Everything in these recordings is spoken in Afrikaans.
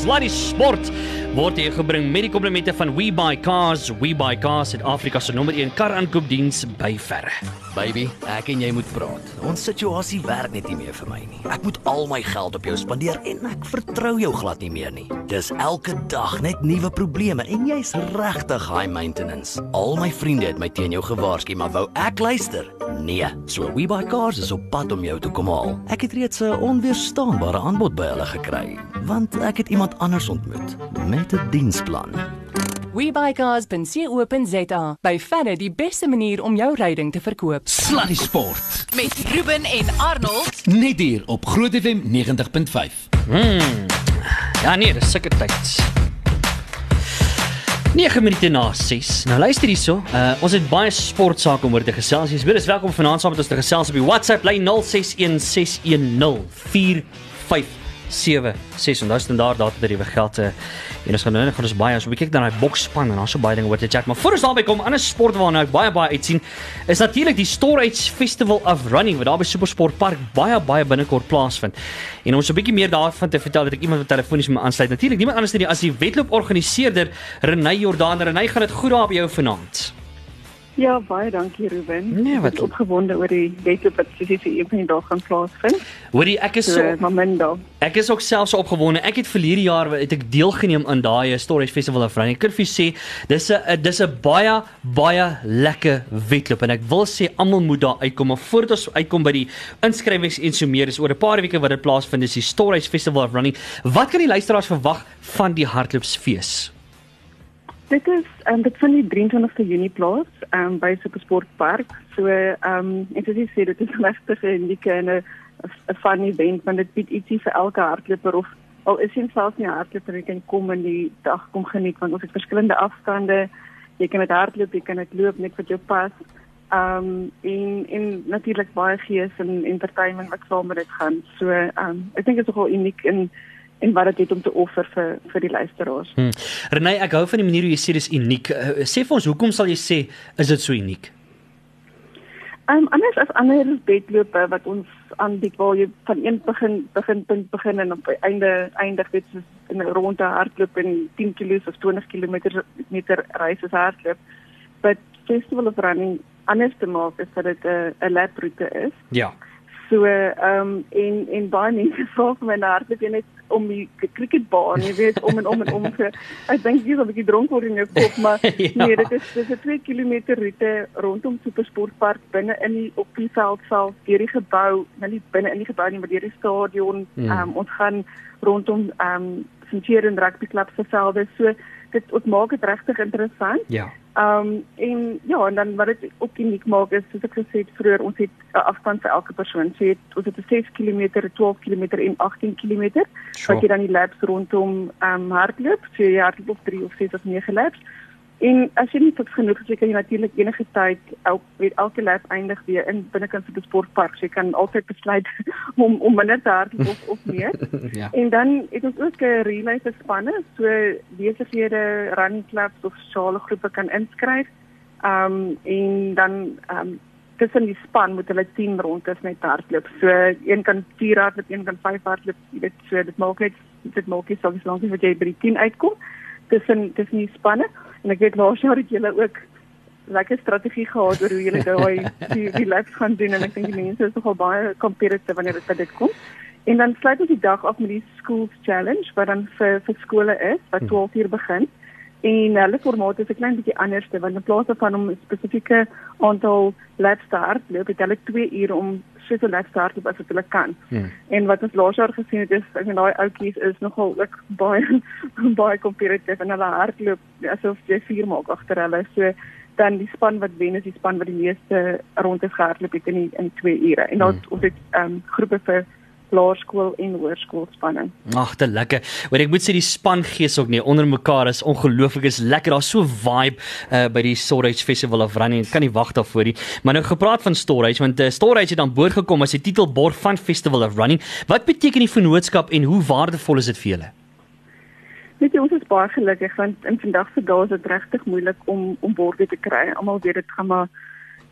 Sluddy Sport word hier gebring met die komplimente van We Buy Cars. We Buy Cars het Afrika se nommer 1 kar aankoopdiens by verre. Baby, ek en jy moet praat. Ons situasie werk net nie meer vir my nie. Ek moet al my geld op jou spandeer en ek vertrou jou glad nie meer nie. Dis elke dag net nuwe probleme en jy's regtig high maintenance. Al my vriende het my teen jou gewaarsku, maar wou ek luister? Nee. So We Buy Cars is op pad om jou te kom haal. Ek het reeds 'n onweerstaanbare aanbod by hulle gekry, want ek het iemand anders ontmoet met complete diensplan. WeBuyCars.co.za by verre die beste manier om jou ryding te verkoop. Sluddy Sport met Ruben en Arnold net hier op Groot FM 90.5. Mm. Ja nee, dis sulke tyd. 9 minute na 6. Nou luister hierso. Uh ons het baie sportsaak om oor te gesels. Jy's weer welkom vanaand saam met ons te gesels op die WhatsApp lyn 0616104555. 7-6 en daai standaard datatariewe geld uh, en ons gaan nou net gaan ons baie ons kyk dan daai boksspan en daar's so baie dinge oor te chat maar voor ons daarby kom ander sport waarna ek baie baie uitsien is natuurlik die Storage Festival of Running wat daar by SuperSport Park baie baie binnekort plaasvind. En om so 'n bietjie meer daarvan te vertel dat ek iemand wat telefonies met my aansluit. Natuurlik niemand anders nie as die wedloop organiseerder Renay Jordan. Renay gaan dit goed daar by jou vanaand? Ja, baie dankie Ruben. Nee, wat- Ek opgewonde oor die wedloop wat spesifiek vir een van die dae gaan plaasvind. Hoorie, ek is So, so Maminda. Ek is ook selfs opgewonde. Ek het verlede jaar het ek deelgeneem aan daai Storage Festival of Running. Ek kan vir sê, dis 'n dis 'n baie baie lekker wedloop en ek wil sê almal moet daar uitkom. Maar voordat ons uitkom by die inskrywings en so meer, is oor 'n paar weke wat dit plaasvind, is die Storage Festival of Running. Wat kan die luisteraars verwag van die hardloopsfees? Dit is um, dit van die 23ste Junie plaas um, by Supersport Park. So ehm um, en soos jy sê dit is regtig 'n unieke en 'n fun event want dit bied ietsie vir elke hardloper of al is jy selfs nie hardloper jy kan kom in die dag kom geniet want ons het verskillende afstande. Jy kan dit hardloop, jy kan dit loop net wat jou pas. Ehm um, en en natuurlik baie gees en entertainment wat saam met dit gaan. So ehm um, ek dink dit is nogal uniek in en wat dit het om te offer vir vir die luisteraars. Hm. Renay, ek hou van die manier hoe jy sê dis uniek. Uh, sê vir ons, hoekom sal jy sê is dit so uniek? Ehm um, anders as ander wedlope wat ons aanbied waar jy van een begin begin punt begin en op einde eindig dit soos in 'n ronde hardloop en 10 km of 20 km meter reis as hardloop. But Festival of Running anders te maak is dat dit 'n 'n lap roete is. Ja. So ehm um, en en baie mense vra vir my na hardloop jy net om die cricketbaan, jy weet om en om en om ek dink jy's 'n bietjie dronk word in jou kop, maar Ja. nee, dit is dis 'n 2 km roete rondom Supersportpark binne in die op die veld self, deur die gebou, nou nie binne in die gebou nie, maar deur die stadion. Hmm. Ehm um, ons gaan rondom ehm um, Centurion en Rugby Club se velde. So dit ons maak dit regtig interessant. Ja. Ehm um, en ja, en dan wat dit ook uniek maak is soos ek gesê het vroeër, ons het 'n afstand vir elke persoon. So jy het ons het 'n 6 km, 'n 12 km en 18 km Sure. wat jy dan die laps rondom ehm um, hardloop. So jy hardloop of 3 of 6 of 9 laps. En as jy nie fiks genoeg is, jy kan jy natuurlik enige tyd elk weet elke lap eindig weer in binnekant van die sportpark. So jy kan altyd besluit om om minder te hardloop of, of meer. Ja. En dan het ons ook 'n relay vir spanne, so besighede, running clubs of sosiale groepe kan inskryf. Ehm um, en dan ehm um, tussen die span moet hulle 10 rondes net hardloop. So een kan 4 hardloop, een kan 5 hardloop. Jy weet, so dit maak net dit maak nie saak solank as jy by die 10 uitkom tussen tussen die spanne. En ek weet laas jaar het julle ook lekker strategie gehad oor hoe julle daai die, die laps gaan doen en ek dink die mense is nogal baie competitive wanneer dit by dit kom. En dan sluit ons die dag af met die schools challenge wat dan vir vir skole is wat 12 uur begin. En hulle formaat is 'n klein bietjie anderste want in plaas daarvan om 'n spesifieke aantal laps te hardloop, het hulle 2 ure om soveel laps te hardloop as wat hulle kan. Hmm. En wat ons laas jaar gesien het is ek en daai ouetjies is nogal ook baie baie competitive en hulle hardloop asof jy vier maak agter hulle. So dan die span wat wen is die span wat die meeste rondes gehardloop het in die, in 2 ure. En dan ons het ehm um, groepe vir laerskool en hoërskoolspanne. Ag, te lekker. Want ek moet sê die spangees ook nie onder mekaar is ongelooflik is lekker. Daar's so vibe uh, by die Storage Festival of Running. Ek kan nie wag daarvoor nie. Maar nou gepraat van Storage want uh, Storage het aan boord gekom as die titelbord van Festival of Running. Wat beteken die vennootskap en hoe waardevol is dit vir julle? Weet jy ons is baie gelukkig want in vandag se dae is dit regtig moeilik om om borde te kry. Almal weet dit gaan maar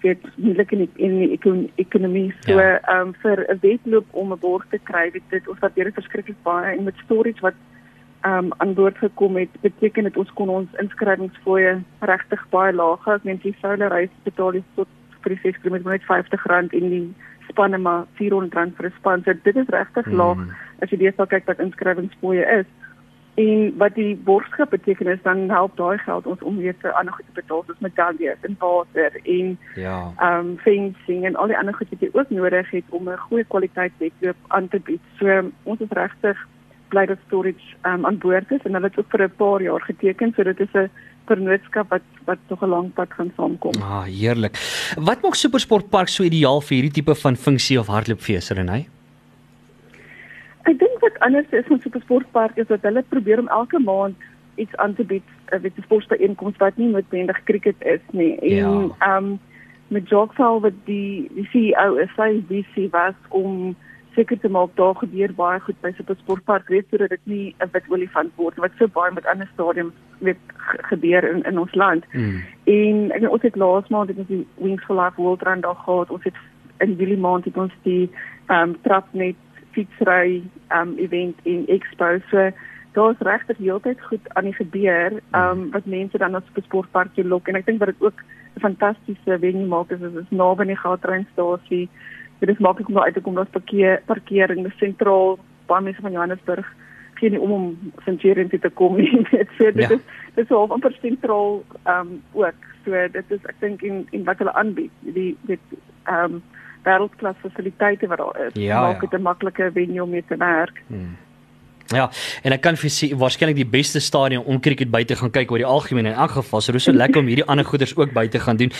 weet moeilik in die, in die ekon, ekonomie. So Ja. ehm um, vir 'n wedloop om 'n bord te kry, weet dit ons waardeer dit verskriklik baie en met storage wat um aan boord gekom het, beteken dit ons kon ons inskrywingsfooie regtig baie laag hou. Ek meen die soule reis betaal jy tot vir die 6 km net R50 en die spanne maar R400 vir 'n span. So dit is regtig Mm. laag as jy deesdae kyk wat inskrywingsfooie is. En wat die borgskap beteken is dan help daai geld ons om weer vir ander goed te betaal soos medaljes en water en Ja. um fencing en al die ander goed wat jy ook nodig het om 'n goeie kwaliteit wedloop aan te bied. So ons is regtig bly dat storage um aan boord is en hulle het ook vir 'n paar jaar geteken, so dit is 'n vennootskap wat wat nog 'n lang pad gaan saamkom. Ah, heerlik. Wat maak Supersportpark so ideaal vir hierdie tipe van funksie of hardloopfees, Renay? Ek dink wat anders is met Supersportpark is dat hulle probeer om elke maand iets aan te bied, 'n weet 'n sportbyeenkoms wat nie noodwendig cricket is nie. En Ja. um met Jogval wat die die CEO is, sy visie was om seker te maak daar gebeur baie goed by Supersportpark, weet sodat dit nie 'n wit olifant word wat so baie met ander stadiums weet ge- gebeur in in ons land. Mm. En ek weet ons het laas maand het ons die Wings for Life World Run daar gehad. Ons het in Julie maand het ons die ehm um, trapnet fietsry um, event in Expo. So daar's regtig heeltyd goed aan die gebeur um, wat mense dan na die sportpark toe lok en ek dink wat dit ook 'n fantastiese venue maak is is is naby aan die goudtreinstasie. Dit is maklik om daar uit te kom, daar's parkeer parkering, dis sentraal. Baie mense van Johannesburg gee nie om om Centurion toe te kom nie. Dit so dit Ja. is dit is half amper sentraal ehm um, ook. So dit is ek dink en en wat hulle aanbied, die dit ehm um, wêreldklas fasiliteite wat daar is, Ja, maak ja. dit 'n maklike venue om mee te werk. Ja, en ek kan vir sê waarskynlik die beste stadion om cricket by te gaan kyk oor die algemeen in elk geval. So dis so lekker om hierdie ander goeders ook by te gaan doen.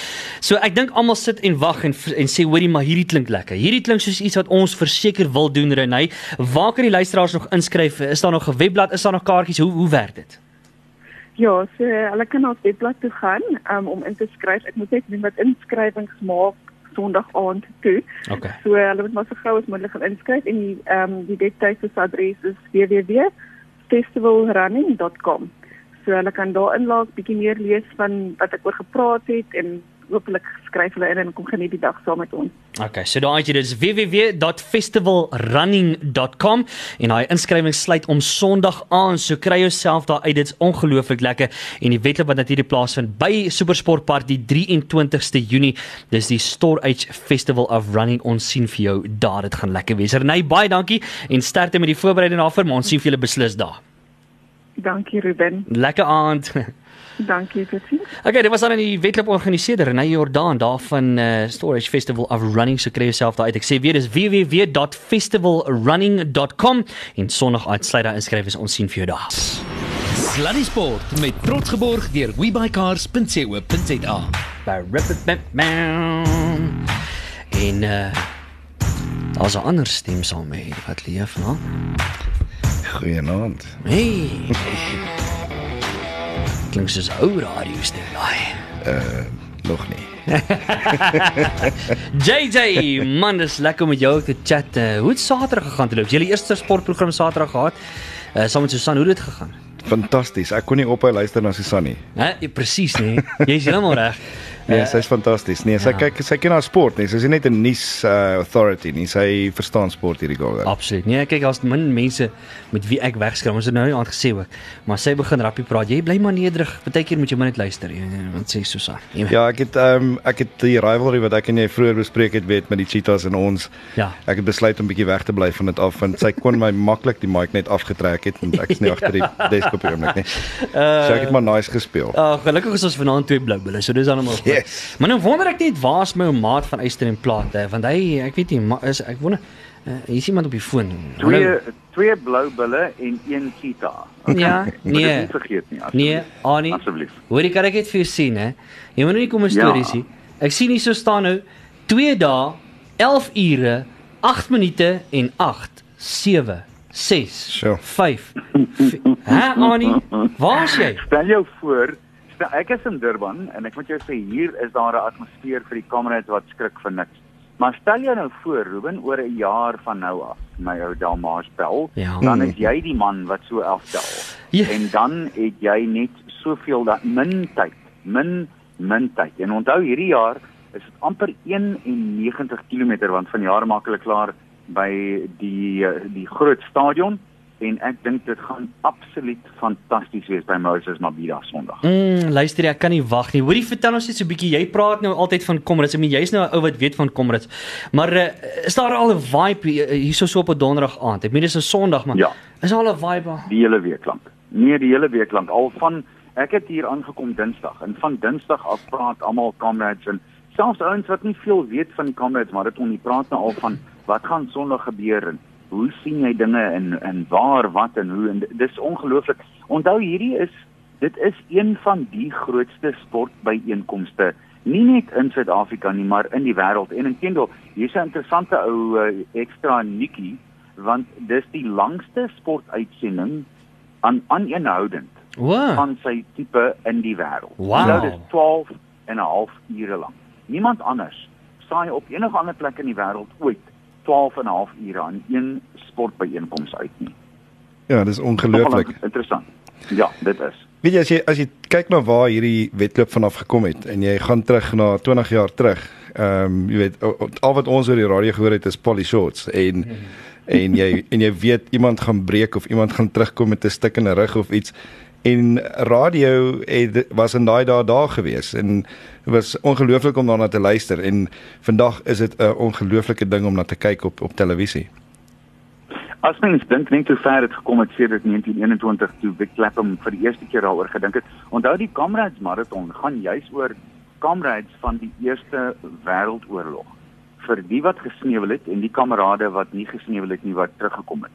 So ek dink almal sit en wag en en sê hoorie maar hierdie klink lekker. Hierdie klink soos iets wat ons verseker wil doen Renay. Waar kan die luisteraars nog inskryf? Is daar nog 'n webblad? Is daar nog kaartjies? Hoe hoe werk dit? Ja, so hulle kan na ons webblad toe gaan um, om in te skryf. Ek moet net doen wat inskrywings maak Sondag aand toe. Okay. So hulle moet maar so gou as moontlik gaan inskryf en die ehm um, die webtuiste se adres is www.festivalrunning.com. So hulle kan daar inlaag, bietjie meer lees van wat ek oor gepraat het en hopelik skryf hulle in en kom geniet die dag saam met ons. Okay, so daai jy dit is www.festivalrunning.com en daai inskrywing sluit om Sondag aan. So kry jouself daar uit. Dit's ongelooflik lekker en die wedloop wat natuurlik plaasvind by Supersportpark die 23ste Junie. Dis die Storage Festival of Running. Ons sien vir jou daar. Dit gaan lekker wees. Renay, baie dankie en sterkte met die voorbereiding daarvoor. Ons sien vir julle beslis daar. Dankie Ruben. Lekker aand. Dankie totsiens. Okay, dit was dan in die wedloop georganiseerder Renay Jordaan daar van uh, Storage Festival of Running. So kry jouself daar uit. Ek sê weer dis www.festivalrunning.com en Sondag uitsluit daar inskryf is ons sien vir jou daar. Sluddy Sport met trots geborg deur webycars.co.za. By Ripper En uh daar's 'n ander stem saam met wat leef, nou. Goeienaand. Hey. Klink soos ou radio stem daai. Nog nie. JJ, man, dis lekker om met jou te chat. Uh, hoe het Saterdag gegaan te loop? Die eerste sportprogram Saterdag gehad. Uh saam met Susan, hoe het dit gegaan? Fantasties. Ek kon nie ophou luister na Susan nie. Hè, ja, presies nee. Jy's heeltemal reg. Nee, sy's fantasties. Nee, sy ja. kyk sy ken haar sport, nee. Sy's net 'n nuus uh, authority nie. Sy verstaan sport hierdie girl. Absoluut. Nee, kyk, daar's min mense met wie ek wegskram. Ons het nou aan gesê ook. Maar sy begin rappie praat. Jy bly maar nederig. Partykeer moet jy maar net luister. Jy- Wat sê Susan? Jy- Ja, ek het ehm um, ek het die rivalry wat ek en jy vroeër bespreek het weet met die Cheetahs en ons. Ja. Ek het besluit om bietjie weg te bly van dit af want sy kon my maklik die mic net afgetrek het want ek is nie agter die desk op die oomblik nie. So ek het maar nice gespeel. Uh, gelukkig is ons vanaand twee blou bulle, so dis dan almal. Yes. Maar nou wonder ek net waar is my ou maat van Eyster en Plate, want hy ek weet nie, maar is ek wonder uh, hier is iemand op die foon. Twee twee blou bulle en een cheetah. Ja, Moet dit nee. nie vergeet nie. Nee, Annie. Asseblief. Hoorie, kan ek dit vir jou sien hè? Jy moet nou nie kom 'n storie Ja. sien. Ek sien hier so staan nou 2 dae, 11 ure, 8 minute en 8 7 6 Sjoe. 5. Hæ, Annie? Waar is jy? Stel jou voor, stel, ek is in Durban en ek moet jou sê hier is daar 'n atmosfeer vir die kamerades wat skrik vir niks. Maar stel jou nou voor, Ruben, oor 'n jaar van nou af, my ou Dalmars bel, Ja. dan is jy die man wat so aftel. Ja. En dan het jy net soveel dat min tyd, min min tyd. En onthou hierdie jaar is dit amper 91 km want van jare maak hulle klaar by die eh, die groot stadion en ek dink dit gaan absoluut fantasties wees by Moses Mabhida Sondag. Mm, luister, ek kan nie wag nie. Hoorie, vertel ons net so 'n bietjie. Jy praat nou altyd van Comrades. Ek meen jy's nou 'n ou wat weet van Comrades. Maar uh, is daar al 'n vibe hierso so op 'n donderdag aand? Ek meen dis 'n Sondag, maar Ja. is daar al 'n vibe? die hele week lank. Nee, die hele week lank. Al van ek het hier aangekom Dinsdag en van Dinsdag af praat almal comrades en selfs ouens wat nie veel weet van die comrades maar dit on praat nou al van wat gaan Sondag gebeur en hoe sien jy dinge en en waar wat en hoe en dis ongelooflik. Onthou hierdie is dit is een van die grootste sportbyeenkomste nie net in Suid-Afrika nie maar in die wêreld. En intendeel, hier's 'n interessante ou uh, ekstra nikkie want dis die langste sportuitsending aan aaneenhoudend Wow. van sy tipe in die wêreld. Wow. Nou dis 12 en 'n half ure lank. Niemand anders saai op enige ander plek in die wêreld ooit 12 en 'n half ure aan een sportbyeenkoms uit nie. Ja, dis ongelooflik. Interessant. Ja, dit is. Weet jy as jy as jy kyk na waar hierdie wedloop vanaf gekom het en jy gaan terug na 20 jaar terug. Ehm um, jy weet al wat ons oor die radio gehoor het is Polly Shorts en en jy en jy weet iemand gaan breek of iemand gaan terugkom met 'n stuk in 'n rug of iets en radio het, was in daai dae daar gewees en dit was ongelooflik om daarna te luister en vandag is dit 'n ongelooflike ding om na te kyk op op televisie. As mens dink net hoe ver dit gekom het sedert 1921 toe Vic Clapham vir die eerste keer daaroor gedink het. Onthou die Comrades marathon gaan juis oor comrades van die Eerste Wêreldoorlog. Vir die wat gesneuwel het en die kamerade wat nie gesneuwel het nie wat teruggekom het.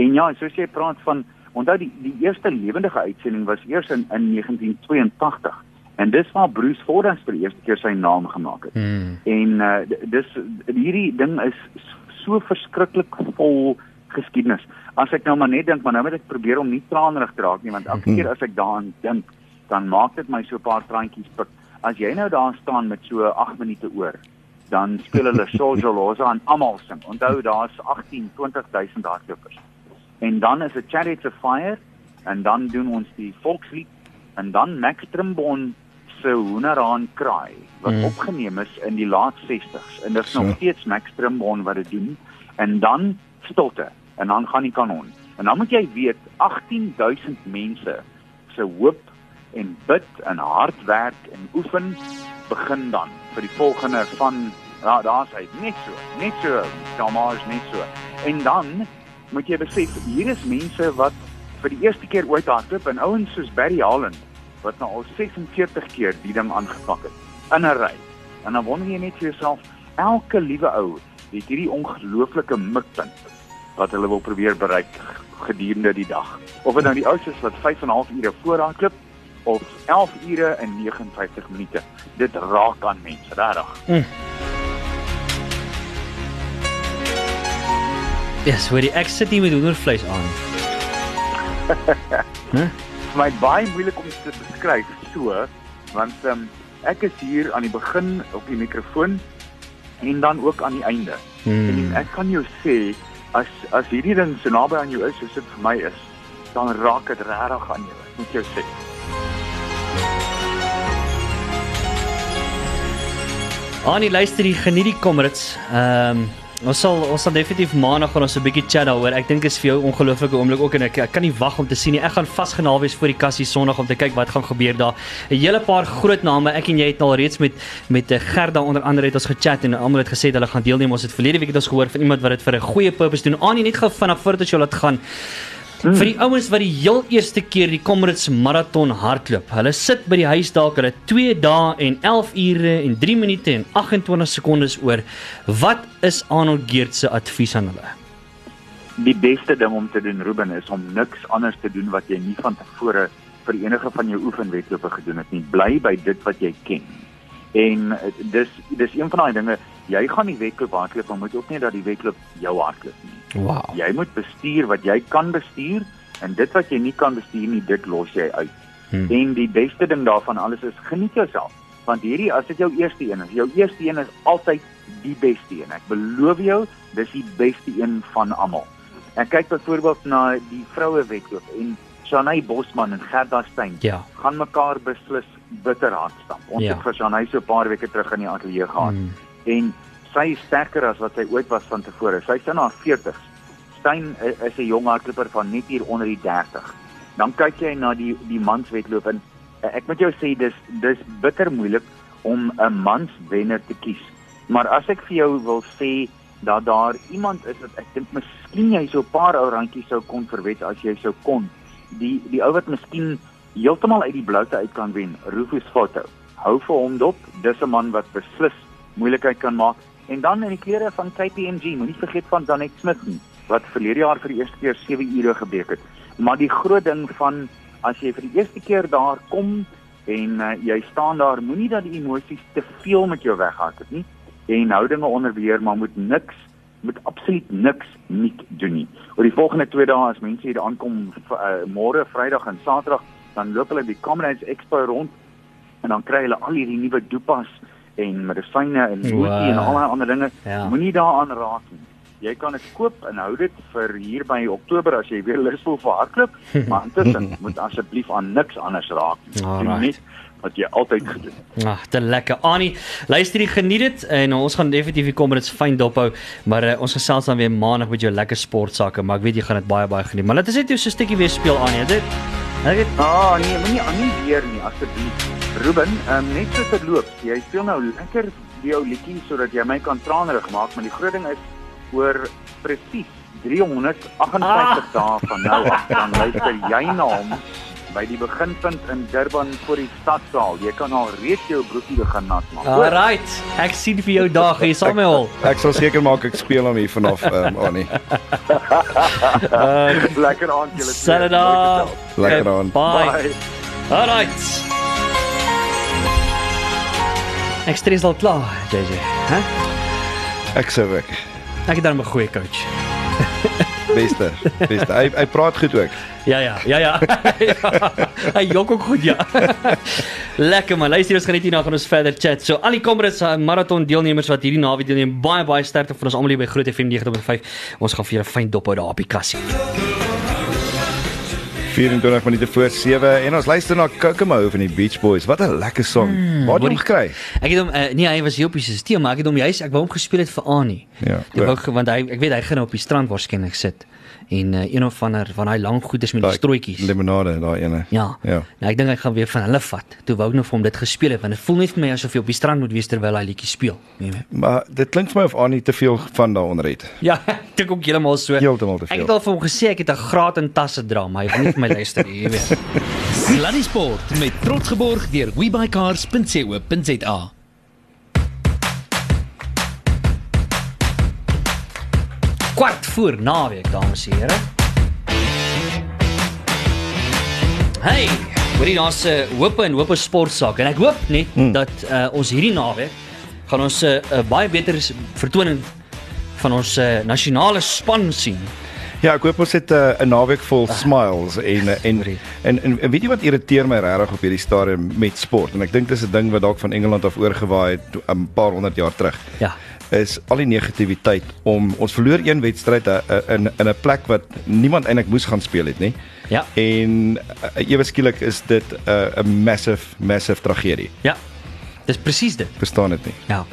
En ja, soos jy praat van onthou die die eerste lewendige uitsending was eers in in 1982 en dis waar Bruce Fordyce vir die eerste keer sy naam gemaak het. Hmm. En uh, dis hierdie ding is so verskriklik vol geskiedenis. As ek nou maar net dink, maar nou moet ek probeer om nie tranerig te raak nie, want elke keer as ek daaraan dink, dan maak dit my so 'n paar traantjies pik. As jy nou daar staan met so 8 minute oor, dan speel hulle Soldier Losa en almal sing. Onthou daar's 18, 20000 hardlopers. En dan is dit Chariots of Fire en dan doen ons die volkslied en dan Max Trimbon se Hoenderhaan kraai wat Mm. opgeneem is in die laat 60s en dit is So. nog steeds Max Trimbon wat dit doen en dan stilte en dan gaan die kanon. En dan moet jy weet 18000 mense se hoop en bid en hard werk en oefen begin dan vir die volgende van ja, daar's hy net so, net so, Damage net so. En dan moet jy besef hier is mense wat vir die eerste keer ooit hardloop en ouens soos Barry Holland wat nou al 46 keer die ding aangepak het in 'n ry. En dan wonder jy net vir jouself, elke liewe ou het hierdie ongelooflike mikpunt wat hulle wil probeer bereik gedurende die dag. Of dit nou die ouens is wat 5 en 'n half ure voorhardloop of 11 ure en 59 minute. Dit raak aan mense, regtig. Ja, yes, hoorie, ek sit hier met hoendervleis aan. vir my baie moeilik om te beskryf so want um, ek is hier aan die begin op die mikrofoon en dan ook aan die einde. Hmm. En ek kan jou sê as as hierdie ding so naby aan jou is soos dit vir my is, dan raak dit regtig aan jou. Ek moet jou sê. Annie, luister hier, geniet die Comrades. Ehm um, ons sal ons sal definitief maandag gaan ons 'n bietjie chat daaroor. Ek dink dit is vir jou 'n ongelooflike oomblik ook en ek, ek kan nie wag om te sien nie. Ek gaan vasgenaal wees voor die kassie Sondag om te kyk wat gaan gebeur daar. 'n Hele paar groot name. Ek en jy het al reeds met met eh, Gerda onder andere het ons gechat en almal het gesê dat hulle gaan deelneem. Ons het verlede week het ons gehoor van iemand wat dit vir 'n goeie purpose doen. Annie, net gou vinnig voordat jou laat gaan. Mm. Vir die ouens wat die heel eerste keer die Comrades marathon hardloop. Hulle sit by die huis dalk hulle 2 dae en 11 ure en 3 minute en 28 sekondes oor. Wat is Arnold Geert se advies aan hulle? Die beste ding om te doen Ruben is om niks anders te doen wat jy nie van tevore vir enige van jou oefenwedlope gedoen het nie. Bly by dit wat jy ken. En eh, dis dis een van daai dinge, jy gaan die wedloop hardloop, maar moet ook nie dat die wedloop jou hardloop nie. Wow. Jy moet bestuur wat jy kan bestuur en dit wat jy nie kan bestuur nie, dit los jy uit. Hmm. En die beste ding daarvan alles is geniet jouself. Want hierdie as dit jou eerste een is, jou eerste een is altyd die beste een. Ek beloof jou, dis die beste een van almal. Ek kyk byvoorbeeld na die vroue wedloop en Shanay Bosman en Gerda Steyn Ja. gaan mekaar beslis bitter hard stamp. Ons Ja. het vir Shanay so 'n paar weke terug in die ateljee gehad Hmm. En sy is sterker as wat sy ooit was van tevore. Sy is in haar 40s Steyn i- is 'n jong hardloper van net hier onder die 30. Dan kyk jy na die die manswedloop en uh, ek moet jou sê dis dis bitter moeilik om 'n manswenner te kies. Maar as ek vir jou wil sê dat daar iemand is wat ek dink miskien jy so 'n paar ou randjies sou kon verwet as jy sou kon. Die die ou wat miskien heeltemal uit die bloute uit kan wen, Rufus Foto. Hou vir hom dop, dis 'n man wat beslis moeilikheid kan maak. En dan in die klere van KPMG, moenie vergeet van Danet Smith nie, wat verlede jaar vir die eerste keer 7 ure gebreek het. Maar die groot ding van as jy vir die eerste keer daar kom en uh, jy staan daar, moenie dat die emosies te veel met jou weghardloop nie en hou dinge onder beheer, maar moet niks moet absoluut niks nie doen nie. Oor die volgende 2 dae as mense hier aankom uh, môre, Vrydag en Saterdag, dan loop hulle die Comrades Expo rond en dan kry hulle al hierdie nuwe dopas en medisyne en Wow. moetie en al daai ander dinge. Ja. Moenie daaraan raak nie. Jy kan dit koop en hou dit vir hier by Oktober as jy weer lus voel vir hardloop, maar intussen moet asseblief aan niks anders raak nie. Net wat jy altyd gedoen het. Ag, te lekker. Annie, luister jy geniet dit en ons gaan definitief kom en dit's fyn dophou, maar uh, ons gesels dan weer maandag met jou lekker sportsake, maar ek weet jy gaan dit baie baie geniet. Maar laat ons net jou so 'n stukkie weer speel Annie. Dit Ek het Ah, nee, moenie aan nie weer nie asseblief. Ruben, um, net so verloop. Jy speel nou lekker die ou liedjie sodat jy my kan tranerig maak, maar die groot ding is oor presies 358 Ah. dae van nou af dan luister jy na hom by die beginpunt in Durban voor die stadsaal. Jy kan al reeds jou broekie begin nat maak. Alright. Ek sien vir jou dag hier saam met hom. Ek sal seker maak ek speel hom hier vanaf um, Annie. lekker aand julle. Saterdag. Mooi gesels. Lekker aand. Bye. Bye. Alright. Ek stres al klaar, JJ. Ek sê ek. Ek het dan 'n goeie coach. Beste. Beste. Hy hy praat goed ook. Ja ja, ja ja. ja. Hy jok ook goed ja. Lekker man. Luister ons gaan net hierna gaan ons verder chat. So al die Comrades uh, marathon deelnemers wat hierdie naweek deelneem, baie baie sterkte vir ons almal hier by Groot FM 90.5. Ons gaan vir julle fyn dop hou daar op die kassie. 24 minute voor 7 en ons luister na Kokomo van die Beach Boys. Wat 'n lekker song. Mm, Waar het jy hom gekry? Ek het hom uh, nee, hy was hier op die stelsel, maar ek het hom juis ek wou hom gespeel het vir Annie. Ja, Ek wou want hy ek weet hy gaan op die strand waarskynlik sit en uh, een of ander van daai lang goedes met die strooitjies. Limonade, daai ene. Ja. Ja. Nou ek dink ek gaan weer van hulle vat. Toe wou ek nog vir hom dit gespeel het want dit voel net vir my asof jy op die strand moet wees terwyl hy liedjie speel. Nee, nee. Maar dit klink vir my of Annie te veel van daaronder het. Ja, ek dink ook heeltemal so. Heeltemal te Ek veel. het al vir hom gesê ek het 'n graad in tasse dra, maar hy wil nie vir my luister nie, jy weet. Sluddy Sport met trots geborg deur webycars.co.za. voor naweek, dames en here. Hey, hoorie daar's 'n uh, hoop en hoop sportsaak en ek hoop net hmm. dat uh, ons hierdie naweek gaan ons 'n uh, uh, baie beter vertoning van ons uh, nasionale span sien. Ja, ek hoop ons het 'n uh, naweek vol smiles en en, en en en weet jy wat irriteer my regtig op hierdie stadium met sport en ek dink dis 'n ding wat dalk van Engeland af oorgewaai het 'n paar honderd jaar terug. Ja. Is al die negativiteit om ons verloor een wedstryd uh, uh, in in 'n plek wat niemand eintlik moes gaan speel het nie. Ja. En uh, ewe skielik is dit 'n uh, massive massive tragedie. Ja. Dis presies dit. Verstaan dit nie. Ja.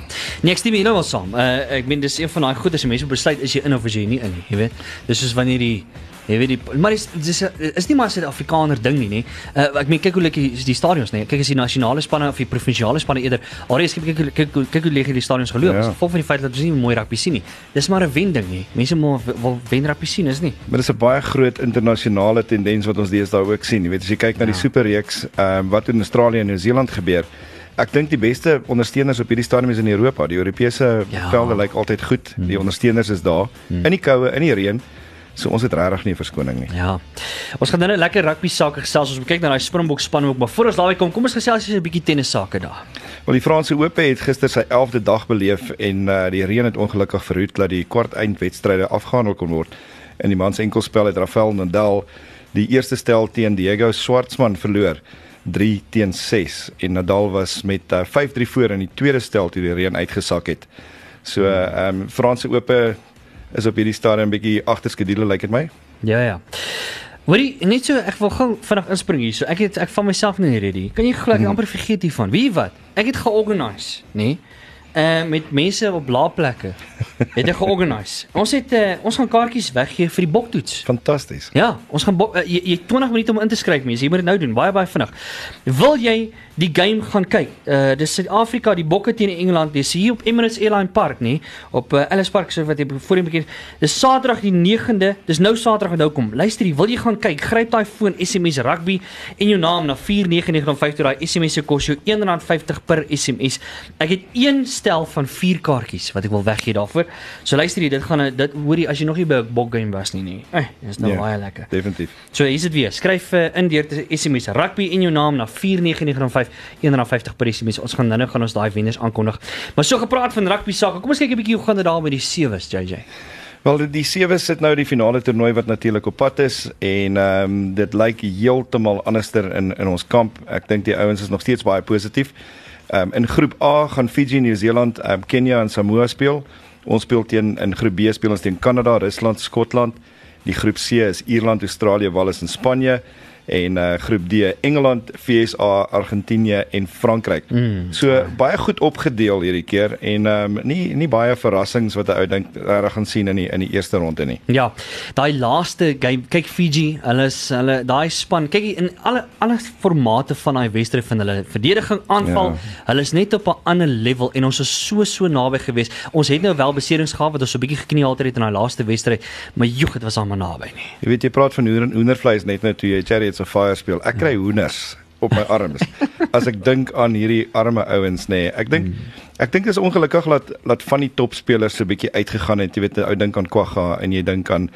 Nee, ek stem heeltemal saam. Uh ek meen dis een van daai goed as jy mense besluit is jy in of is jy nie in jy weet. Dis soos wanneer die jy weet die maar dis dis is nie maar 'n Suid-Afrikaner ding nie, nê. Uh ek meen kyk hoe lyk die, die stadions, nê. Kyk as die nasionale spanne of die provinsiale spanne eerder. Alreeds kyk kyk kyk kyk hoe lig die stadions geloop. Ja. Ja. Vol van die feit dat ons nie mooi rugby sien nie. Dis maar 'n wen ding nie. Mense moet wil wen rugby sien, is nie. Maar dis 'n baie groot internasionale tendens wat ons deesdae ook sien. Jy weet as jy kyk na die Ja. superreeks, ehm um, wat in Australië en Nieu-Seeland gebeur. Ek dink die beste ondersteuners op hierdie stadium is in Europa. Die Europese Ja. velde lyk altyd goed. Die ondersteuners is daar in die koue, in die reën. So ons het regtig nie 'n verskoning nie. Ja. Ons gaan nou net lekker rugby sake gesels. Ons kyk na daai Springbok span ook, maar voor ons daarby kom, kom ons gesels eers 'n bietjie tennis sake daar. Wel die Franse Ope het gister sy 11de dag beleef en uh, die reën het ongelukkig verhoed dat die kwart eindwedstryde afgehandel kon word. In die mans enkelspel het Rafael Nadal die eerste stel teen Diego Schwartzman verloor 3 teen 6 en Nadal was met uh, 5-3 voor in die tweede stel toe die reën uitgesak het. So ehm um, Franse Ope is op hierdie stadium bietjie agter skedule lyk dit my. Ja ja. Hoorie, net so ek wil gou vinnig inspring hier. So ek het ek van myself nie ready. Kan jy glo ek Mhm. amper vergeet hiervan. Weet jy wat? Ek het georganiseer, nê? Uh met mense op blaaplekke het hy georganiseer. Ons het uh, ons gaan kaartjies weggee vir die boktoets. Fantasties. Ja, ons gaan bo- uh, jy, jy het 20 minute om in te skryf mense. Jy moet dit nou doen, baie baie vinnig. Wil jy die game gaan kyk? Uh dis Suid-Afrika, die Bokke teen Engeland. Dis hier op Emirates Airline Park, nie? Op uh, Ellis Park so wat jy voorheen bekend. Dis Saterdag die 9de. Dis nou Saterdag wat nou kom. Luister, jy, wil jy gaan kyk? Gryp daai foon SMS rugby en jou naam na 49950. Daai SMS se kos jou R1.50 per SMS. Ek het een stel van 4 kaartjies wat ek wil weggee daarvoor. So luister jy, dit gaan dit hoorie as jy nog nie by 'n bok game was nie nie. Eh, dis nou Ja. baie lekker. Definitief. So hier's dit weer. Skryf uh, in deur te SMS rugby en jou naam na 49905 R1.50 per SMS. Ons gaan nou-nou gaan ons daai wenners aankondig. Maar so gepraat van rugby sake. Kom ons kyk 'n bietjie hoe gaan dit daar met die sewes, JJ. Wel die- die sewe sit nou die finale toernooi wat natuurlik op pad is en ehm um, dit lyk heeltemal anderster in in ons kamp. Ek dink die ouens is nog steeds baie positief. Ehm um, in groep A gaan Fiji, Nieu-Seeland, ehm um, Kenia en Samoa speel. Ons speel teen in groep B speel ons teen Kanada, Rusland, Skotland. Die groep C is Ierland, Australië, Wales en Spanje en uh groep D Engeland, VSA, Argentinië en Frankryk. Mm. So baie goed opgedeel hierdie keer en um, nie nie baie verrassings wat 'n ou dink reg gaan sien in die in die eerste ronde nie. Ja, daai laaste game, kyk Fiji, hulle is hulle daai span, kyk in alle alle formate van daai wedstryd van hulle verdediging, aanval, Ja. hulle is net op 'n ander level en ons is so so naby gewees. Ons het nou wel beserings gehad wat ons so 'n bietjie geknie altyd het in daai laaste wedstryd, maar joeg, dit was almal naby nie. Jy weet jy praat van hoender hoendervleis net nou toe jy Chariots of Fire speel. Ek kry hoenders op my arms as ek dink aan hierdie arme ouens nê. Nee. Ek dink ek dink is ongelukkig dat dat van die topspelers so bietjie uitgegaan het. Jy weet ou dink aan Kwagga en jy dink aan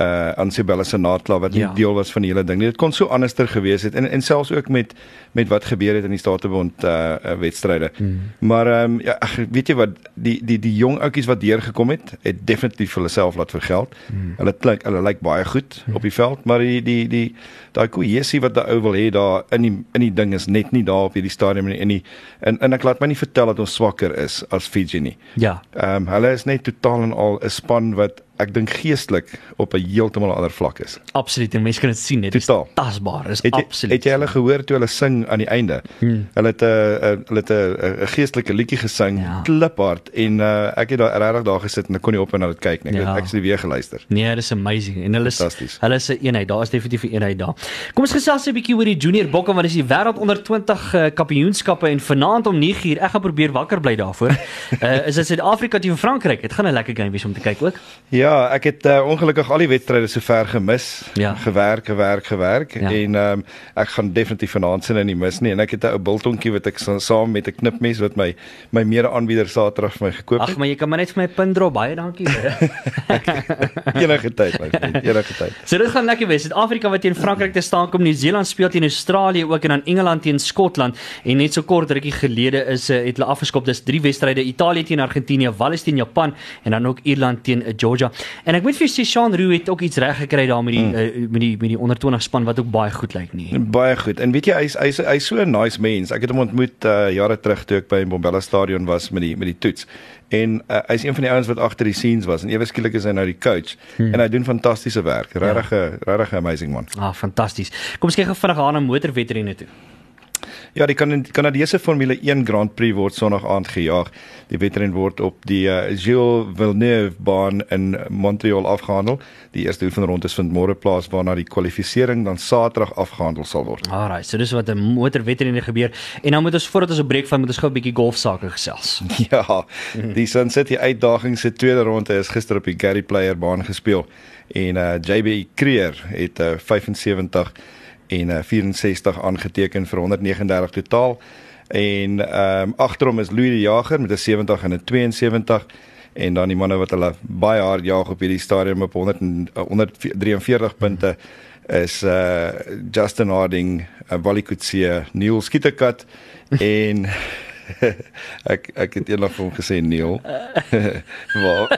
uh aan Sibella Senatla wat nie Ja. deel was van die hele ding nie. Dit kon so anderster gewees het en en selfs ook met met wat gebeur het in die Statebond uh, uh wedstryde. Hmm. Maar ehm um, ja, ag, weet jy wat die die die jong ouetjies wat deurgekom het, het definitief vir hulle self laat vergeld. Hmm. Hulle klink hulle lyk baie goed hmm. op die veld, maar die die die daai kohesie wat daai ou wil hê daar in die in die ding is net nie daar op hierdie stadium nie. En die en en ek laat my nie vertel dat ons swakker is as Fiji nie. Ja. Ehm um, hulle is net totaal en al 'n span wat ek dink geestelik op 'n heeltemal ander vlak is. Absoluut, en mense kan dit sien, dit is Totaal. tasbaar, is Het jy, absoluut. het jy hulle gehoor toe hulle sing aan die einde? Hmm. Hulle het 'n uh, hulle het 'n 'n geestelike liedjie gesing, Ja. kliphard en uh, ek het daar regtig daar gesit en ek kon nie op en na dit kyk nie. Ek Ja. het actually weer geluister. Nee, dis amazing en hulle is hulle is 'n eenheid. Daar is definitief 'n eenheid daar. Kom ons gesels 'n bietjie oor die junior bokke want dis die wêreld onder 20 uh, kampioenskappe en vanaand om 9uur ek gaan probeer wakker bly daarvoor. uh, is dit Suid-Afrika teen Frankryk. Dit gaan 'n lekker game wees om te kyk ook. Ja, ek het uh, ongelukkig al die wedstryde sover gemis. Ja. Gewerk, gewerk, gewerk Ja. ja. en um, ek gaan definitief vanaand sin in nie mis nie en ek het 'n ou biltonkie wat ek sa- saam met 'n knipmes wat my my mede-aanbieder Saterdag vir my gekoop Ag, het. maar jy kan maar net vir my pin drop. Baie dankie. enige tyd, my vriend, enige tyd. So dit gaan lekker wees. Suid-Afrika wat teen Frankryk te staan kom, Nieu-Seeland speel teen Australië ook en dan Engeland teen Skotland en net so kort rukkie gelede is uh, het hulle afgeskop. Dis drie wedstryde: Italië teen Argentinië, Wales teen Japan en dan ook Ierland teen uh, Georgia. En ek moet vir sê Sean Roo het ook iets reg gekry daar met die mm. uh, met die met die onder 20 span wat ook baie goed lyk nie. Baie goed. En weet jy hy's hy's hy's so 'n nice mens. Ek het hom ontmoet uh, jare terug toe ek by Bombella Stadion was met die met die toets. En uh, hy's een van die ouens wat agter die scenes was en ewe skielik is hy nou die coach hmm. en hy doen fantastiese werk. Regtig 'n regtig 'n amazing man. Ah, fantasties. Kom ons kyk gou vinnig aan na motorwedrenne toe. Ja, die kan Kanadese Formule 1 Grand Prix word Sondag aand gejaag. Die wedren word op die uh, Gilles Villeneuve baan in Montreal afgehandel. Die eerste oefenronde vind môre plaas waarna die kwalifikasie dan Saterdag afgehandel sal word. Alraai, so dis wat 'n motorwedrenne gebeur. En dan moet ons voordat ons 'n breek van moet ons gou 'n bietjie golfsake gesels. Ja, die Sun City uitdaging se tweede ronde is gister op die Gary Player baan gespeel en uh, JB Creer het uh, 75 en uh, 64 aangeteken vir 139 totaal. En ehm um, agterom is Louis die Jager met 'n 70 en 'n 72 en dan die manne wat hulle baie hard jaag op hierdie stadium op 100 en, uh, 143 punte is uh Justin Harding, uh, Wally Coetzee, Neil Skietekat en ek ek het eendag vir hom gesê Neil. Waar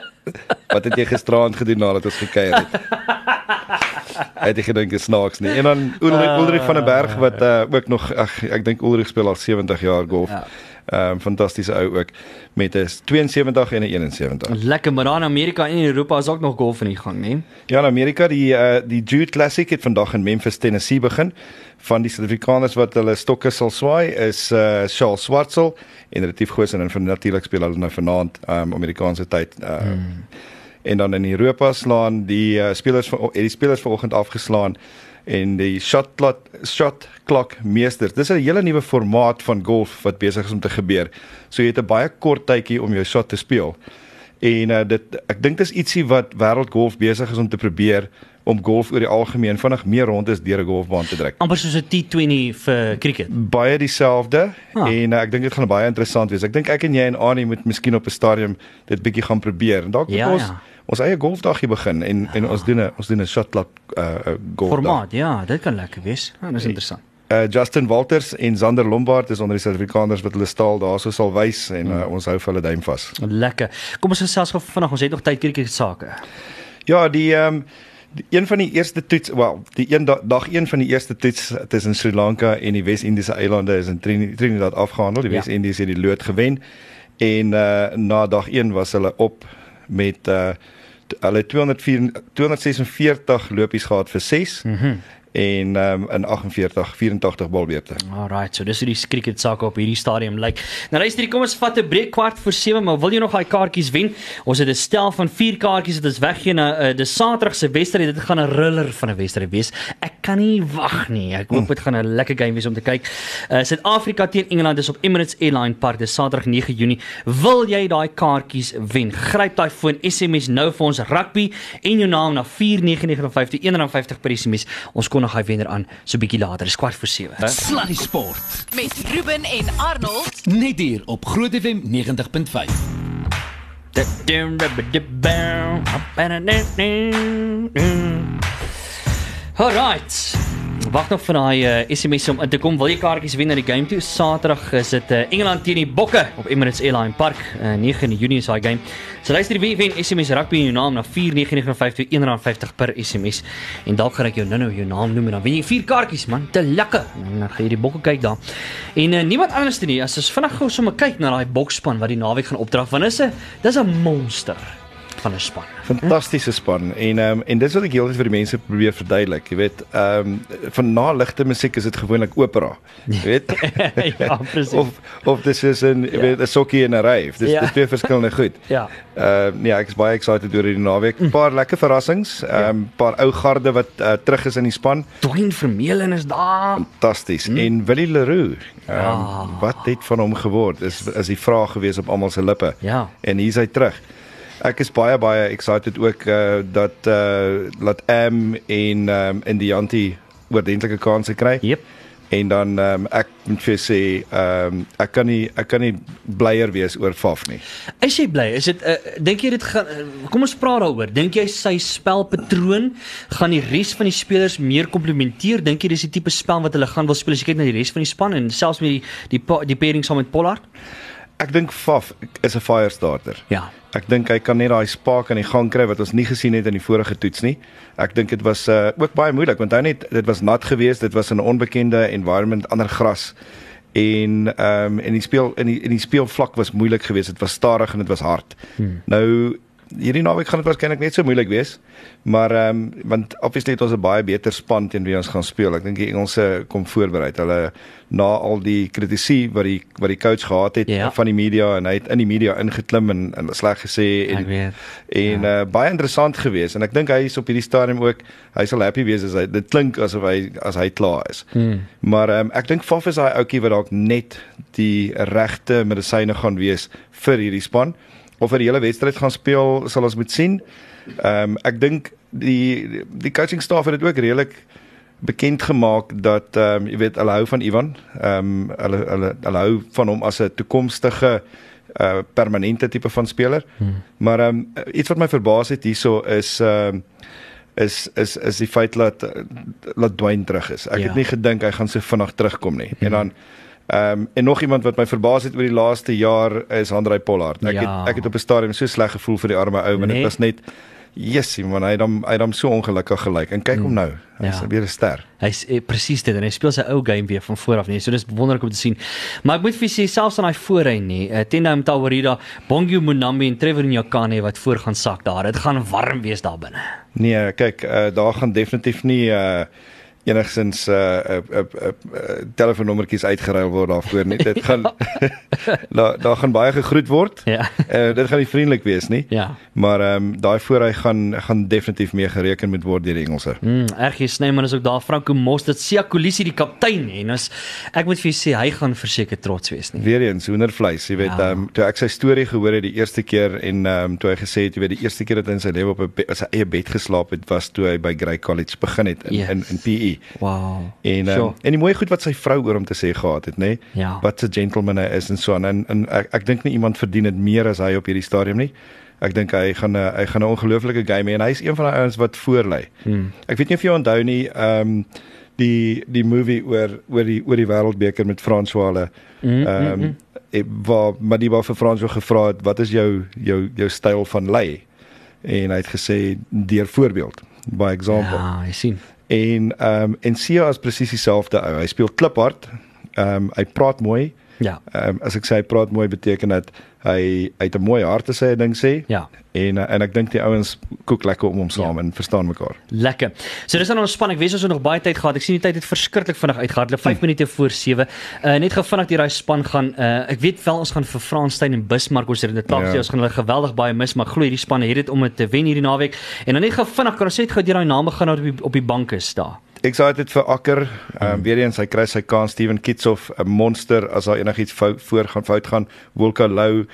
wat het jy gisteraand gedoen nadat ons gekuier het? het jy gedink is snaaks nie. En dan Ulrich, Ulrich van der Berg wat uh, ook nog ag ek dink Ulrich speel al 70 jaar golf. Ja. Ehm um, fantastiese ou ook met 'n 72 en 'n 71. Lekker, maar in Amerika en in Europa is ook nog golf in die gang, né? Ja, in Amerika die uh, die Jude Classic het vandag in Memphis, Tennessee begin. Van die Suid-Afrikaners wat hulle stokke sal swaai is uh, Charles Swartsel en relatief Goosen en van natuurlik speel hulle nou vanaand um, Amerikaanse tyd. Uh, hmm. En dan in Europa slaan die uh, spelers van het die spelers vanoggend afgeslaan en die shot clock shot clock meester. Dis 'n hele nuwe formaat van golf wat besig is om te gebeur. So jy het 'n baie kort tydjie om jou shot te speel. En uh, dit ek dink dis ietsie wat wêreldgolf besig is om te probeer om golf oor die algemeen vinnig meer rond is deur 'n golfbaan te trek. amper soos 'n T20 vir cricket. Baie dieselfde Ah. en uh, ek dink dit gaan baie interessant wees. Ek dink ek en jy en Annie moet miskien op 'n stadium dit bietjie gaan probeer. En dalk Ja, ons ja. Ons eie golfdagie begin en en ons doen 'n ons doen 'n shot clock uh, uh golf. Formaat, ja, dit kan lekker wees. Ja, dis interessant. Uh, Justin Walters en Zander Lombard is onder die Suid-Afrikaners wat hulle staal daarso sal wys en uh, ons hou vir hulle duim vas. Lekker. Kom ons gesels gou vinnig, ons het nog tyd cricket sake. Ja, die ehm um, die een van die eerste toets, wel, die een dag, dag een van die eerste toets tussen Sri Lanka en die Wes-Indiese eilande is in Trini- Trinidad afgehandel. Die Ja. Wes-Indies het die lood gewen en uh na dag 1 was hulle op met uh hulle 204 246 lopies gehad vir 6 mm -hmm. En um, in 48 84 balbeurte. Alright, so dis hoe die cricket sake op hierdie stadium lyk. Nou luister, kom ons vat 'n breek kwart voor 7, maar wil jy nog daai kaartjies wen? Ons het 'n stel van 4 kaartjies wat ons weggee na uh, die Saterdag se wedstryd. Dit gaan 'n ruller van 'n wedstryd wees. Ek kan nie wag nie. Ek hoop dit gaan 'n lekker game wees om te kyk. Uh Suid-Afrika teen Engeland is op Emirates Airline Park dis Saterdag 9 Junie. Wil jy daai kaartjies wen? Gryp daai foon, SMS nou vir ons rugby en jou naam na 4995 R1.50 per SMS. Ons kon nog hy wenner aan so bietjie later. Dis kwart voor 7. Sluddy Sport. Met Ruben en Arnold Net hier op Groot FM 90.5. Alright. Wag nog vir daai uh, SMS om in te kom. Wil jy kaartjies wen na die game toe? Saterdag is dit uh, Engeland teen die Bokke op Emirates Airline Park. Uh, 9 Junie is daai game. So luister wie wen SMS rugby in jou naam na 49952 R1.50 per SMS. En dalk gaan ek jou nou-nou jou naam noem en dan wen jy vier kaartjies man. Te lekker. En dan gaan jy die Bokke kyk daar. En uh, niemand anders nie. As ons vinnig gou sommer kyk na daai Bokspan wat die naweek gaan opdrag want dis 'n dis 'n monster van 'n span. Fantastiese span en ehm um, en dis wat ek heeltyd vir die mense probeer verduidelik. Jy weet, ehm um, van na ligte musiek is dit gewoonlik opera. Jy weet? ja, presies. of of dis is 'n jy weet 'n sokkie en 'n ryf. Dis Ja. dis twee verskillende goed. Ja. Ehm uh, nee, ek is baie excited oor hierdie naweek. 'n Paar lekker verrassings. Ehm um, paar ou garde wat uh, terug is in die span. Dwayne Vermeulen is daar. Fantasties. Hmm. En Willie Leroux. Ehm um, Ja. wat het van hom geword? Is is die vraag gewees op almal se lippe. Ja. En hier's hy terug. Ek is baie baie excited ook uh, dat uh, laat Am en um, Indianti oordentlike kansse kry. Jep. En dan um, ek moet vir sê, um, ek kan nie ek kan nie blyer wees oor Faf nie. Is jy bly? Is dit uh, dink jy dit gaan uh, kom ons praat daaroor. Dink jy sy spelpatroon gaan die res van die spelers meer komplementeer? Dink jy dis die tipe spel wat hulle gaan wil speel as jy kyk na die res van die span en selfs met die die pa- die pairing saam met Pollard? Ek dink Faf is 'n fire starter. Ja. Ek dink hy kan net daai spark aan die gang kry wat ons nie gesien het in die vorige toets nie. Ek dink dit was uh, ook baie moeilik want hy net dit was nat geweest, dit was in 'n onbekende environment, ander gras. En ehm um, en die speel in die in die speelvlak was moeilik geweest. Dit was stadig en dit was hard. Hmm. Nou hierdie naweek gaan dit waarskynlik net so moeilik wees. Maar ehm um, want obviously het ons 'n baie beter span teen wie ons gaan speel. Ek dink die Engelse kom voorberei. Hulle na al die kritisie wat die wat die coach gehad het Ja. van die media en hy het in die media ingeklim en, en sleg gesê en en ja. uh, baie interessant geweest en ek dink hy is op hierdie stadium ook hy sal happy wees as hy dit klink asof hy as hy klaar is. Hmm. Maar um, ek dink Faf is daai ouetjie wat dalk net die regte medisyne gaan wees vir hierdie span of vir die hele wedstryd gaan speel sal ons moet sien. Ehm um, ek dink die die coaching staff het dit ook redelik bekend gemaak dat ehm um, jy weet hulle hou van Ivan. Ehm um, hulle hulle hulle hou van hom as 'n toekomstige uh permanente tipe van speler. Hmm. Maar ehm um, iets wat my verbaas het hierso is ehm um, is is is die feit dat dat Dwayne terug is. Ek Ja. ja. het nie gedink hy gaan so vinnig terugkom nie. Hmm. En dan ehm um, en nog iemand wat my verbaas het oor die laaste jaar is Andrei Pollard. Ek Ja. het ek het op 'n stadium so sleg gevoel vir die arme ou want dit Nee. was net Jessie man, hy het hom hy het hom so ongelukkig gelyk. En kyk hom nou. Hy's Ja. weer 'n ster. Hy's eh, presies dit en hy speel sy ou game weer van voor af nie. So dis wonderlik om te sien. Maar ek moet vir sê selfs aan daai voorheen nie, uh, Tenda Mtawarira, Bongi Munambi en Trevor Nyakane wat voor gaan sak daar. Dit gaan warm wees daar binne. Nee, kyk, uh, daar gaan definitief nie uh enigsins uh uh, uh, uh, uh telefoonnommertjies uitgeruil word daarvoor nie. Dit gaan daar daar gaan baie gegroet word. Ja. Uh dit gaan nie vriendelik wees nie. Ja. Maar ehm um, daai voorhy gaan gaan definitief mee gereken moet word deur die Engelse. Mm, RG Snyman is ook daar, Franco Mostert, Sia Kolisi die kaptein en as ek moet vir julle sê hy gaan verseker trots wees nie. Weer eens hoendervleis, jy weet, Ja. ehm um, toe ek sy storie gehoor het die eerste keer en ehm um, toe hy gesê het, jy weet, die eerste keer dat hy in sy lewe op 'n sy eie bed geslaap het, was toe hy by Grey College begin het in Yes. in, in PE. Wow. En um, Sure. en die mooi goed wat sy vrou oor hom te sê gehad het, nê? Nee? Ja. Wat 'n gentleman hy is en so aan en, en ek ek dink nie iemand verdien dit meer as hy op hierdie stadium nie. Ek dink hy gaan hy gaan 'n ongelooflike game hê en hy's een van daai ouens wat voorlê. Hmm. Ek weet nie of jy onthou nie, ehm um, die die movie oor oor die oor die wêreldbeker met François Hulle. Mm, Ehm mm, mm. um, waar Madiba vir François gevra het, "Wat is jou jou jou styl van lei?" En hy het gesê deur voorbeeld, by example. Ja, jy sien. En ehm um, en Sia is presies dieselfde ou. Hy speel kliphard. Ehm um, hy praat mooi. Ja. Ehm um, as ek sê hy praat mooi beteken dat hy hy het 'n mooi hart te sê, ding sê. Ja. En uh, en ek dink die ouens kook lekker om hom saam ja. en verstaan mekaar. Lekker. So dis dan ons span. Ek weet ons het nog baie tyd gehad. Ek sien die tyd het verskriklik vinnig uitgehardloop. 5 Hm. minute voor 7. Uh net gou vinnig deur daai span gaan. Uh ek weet wel ons gaan vir Franssteyn en Bismarck ons het dit klap Ja. ja. ons gaan hulle geweldig baie mis, maar glo hierdie spanne het dit om dit te wen hierdie naweek. En dan net gou vinnig kan ons net gou deur daai name gaan nou op die op die banke staan. Excited vir Akker. Ehm um, weer eens hy kry sy kans Steven Kitsoff, 'n monster as daar enigiets fout voor gaan fout gaan. Wolka Lou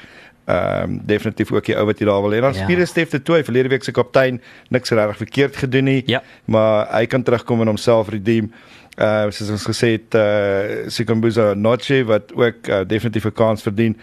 ehm um, definitief ook die ou wat jy daar wil hê. Dan Ja. Spiere Steef te toe, verlede week se kaptein, niks regtig verkeerd gedoen nie. Ja. Maar hy kan terugkom en homself redeem. Uh soos ons gesê het, uh Sikambuza Noche wat ook uh, definitief 'n kans verdien.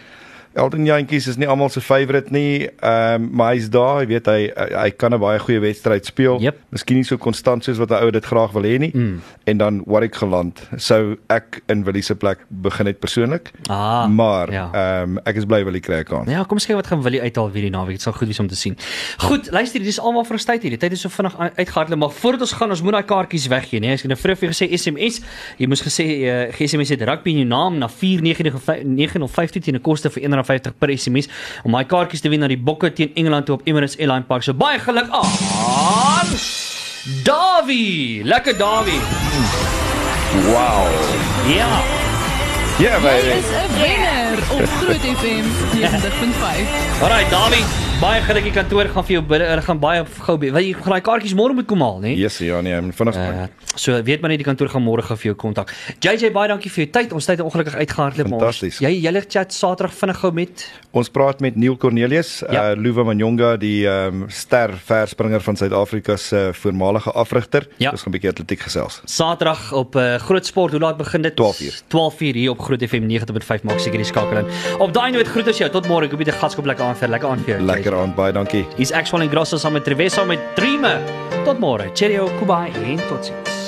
Elton Jantjies is nie almal se favourite nie, ehm um, maar hy's daar, jy weet hy hy, kan 'n baie goeie wedstryd speel. Yep. Miskien nie so konstant soos wat 'n ou dit graag wil hê nie. Mm. En dan Warwick geland. Sou ek in Willie se plek begin het persoonlik. Ah. maar ja. ehm um, ek is bly Willie kry 'n kans. Ja, kom ons kyk wat gaan Willie uithaal weer die naweek. Dit sal goed wees om te sien. Goed, luister, dis almal vir ons tyd hier. Die tyd is so vinnig uitgehardloop, maar voordat ons gaan, ons moet daai kaartjies weggee, nee. Ek het nou vroeër vir gesê SMS. Jy moes gesê uh, SMS het rugby in jou naam na 49915 teen 'n koste vir R1.50 per SMS om daai kaartjies te wen na die Bokke teen Engeland toe op Emirates Airline Park. So baie geluk aan Davie. Lekker Davie. Wow. Ja. Ja, Jy baby. is 'n wenner op Groot FM 90.5. Alraai, Davie. Baie geluk die kantoor gaan vir jou bidde. Hulle gaan baie gou weet jy gaan daai kaartjies môre moet kom haal, né? Yes, ja nee, vinnig. Uh, Uh, so weet maar net die kantoor gaan môre gaan vir jou kontak. JJ baie dankie vir jou tyd. Ons tyd het ongelukkig uitgehardloop maar. ons-. Jy julle chat Saterdag vinnig gou met ons praat met Neil Cornelius, Ja. uh Luva Manyonga, die ehm um, ster verspringer van Suid-Afrika se voormalige afrigter. Ja. Ons gaan 'n bietjie atletiek gesels. Saterdag op uh, Groot Sport. Hoe laat begin dit? 12 uur. 12 uur hier op Groot FM 90.5 maak seker die skakel in. Op daai noot groet ons jou. Tot môre. Ek hoop jy het 'n gaskop lekker aan vir lekker aan vir jou. Lekker aan, baie dankie. Hier's Axel en Grosso saam met Trevesa met Dreame. Tot môre. Cheerio, Kubai en totsiens.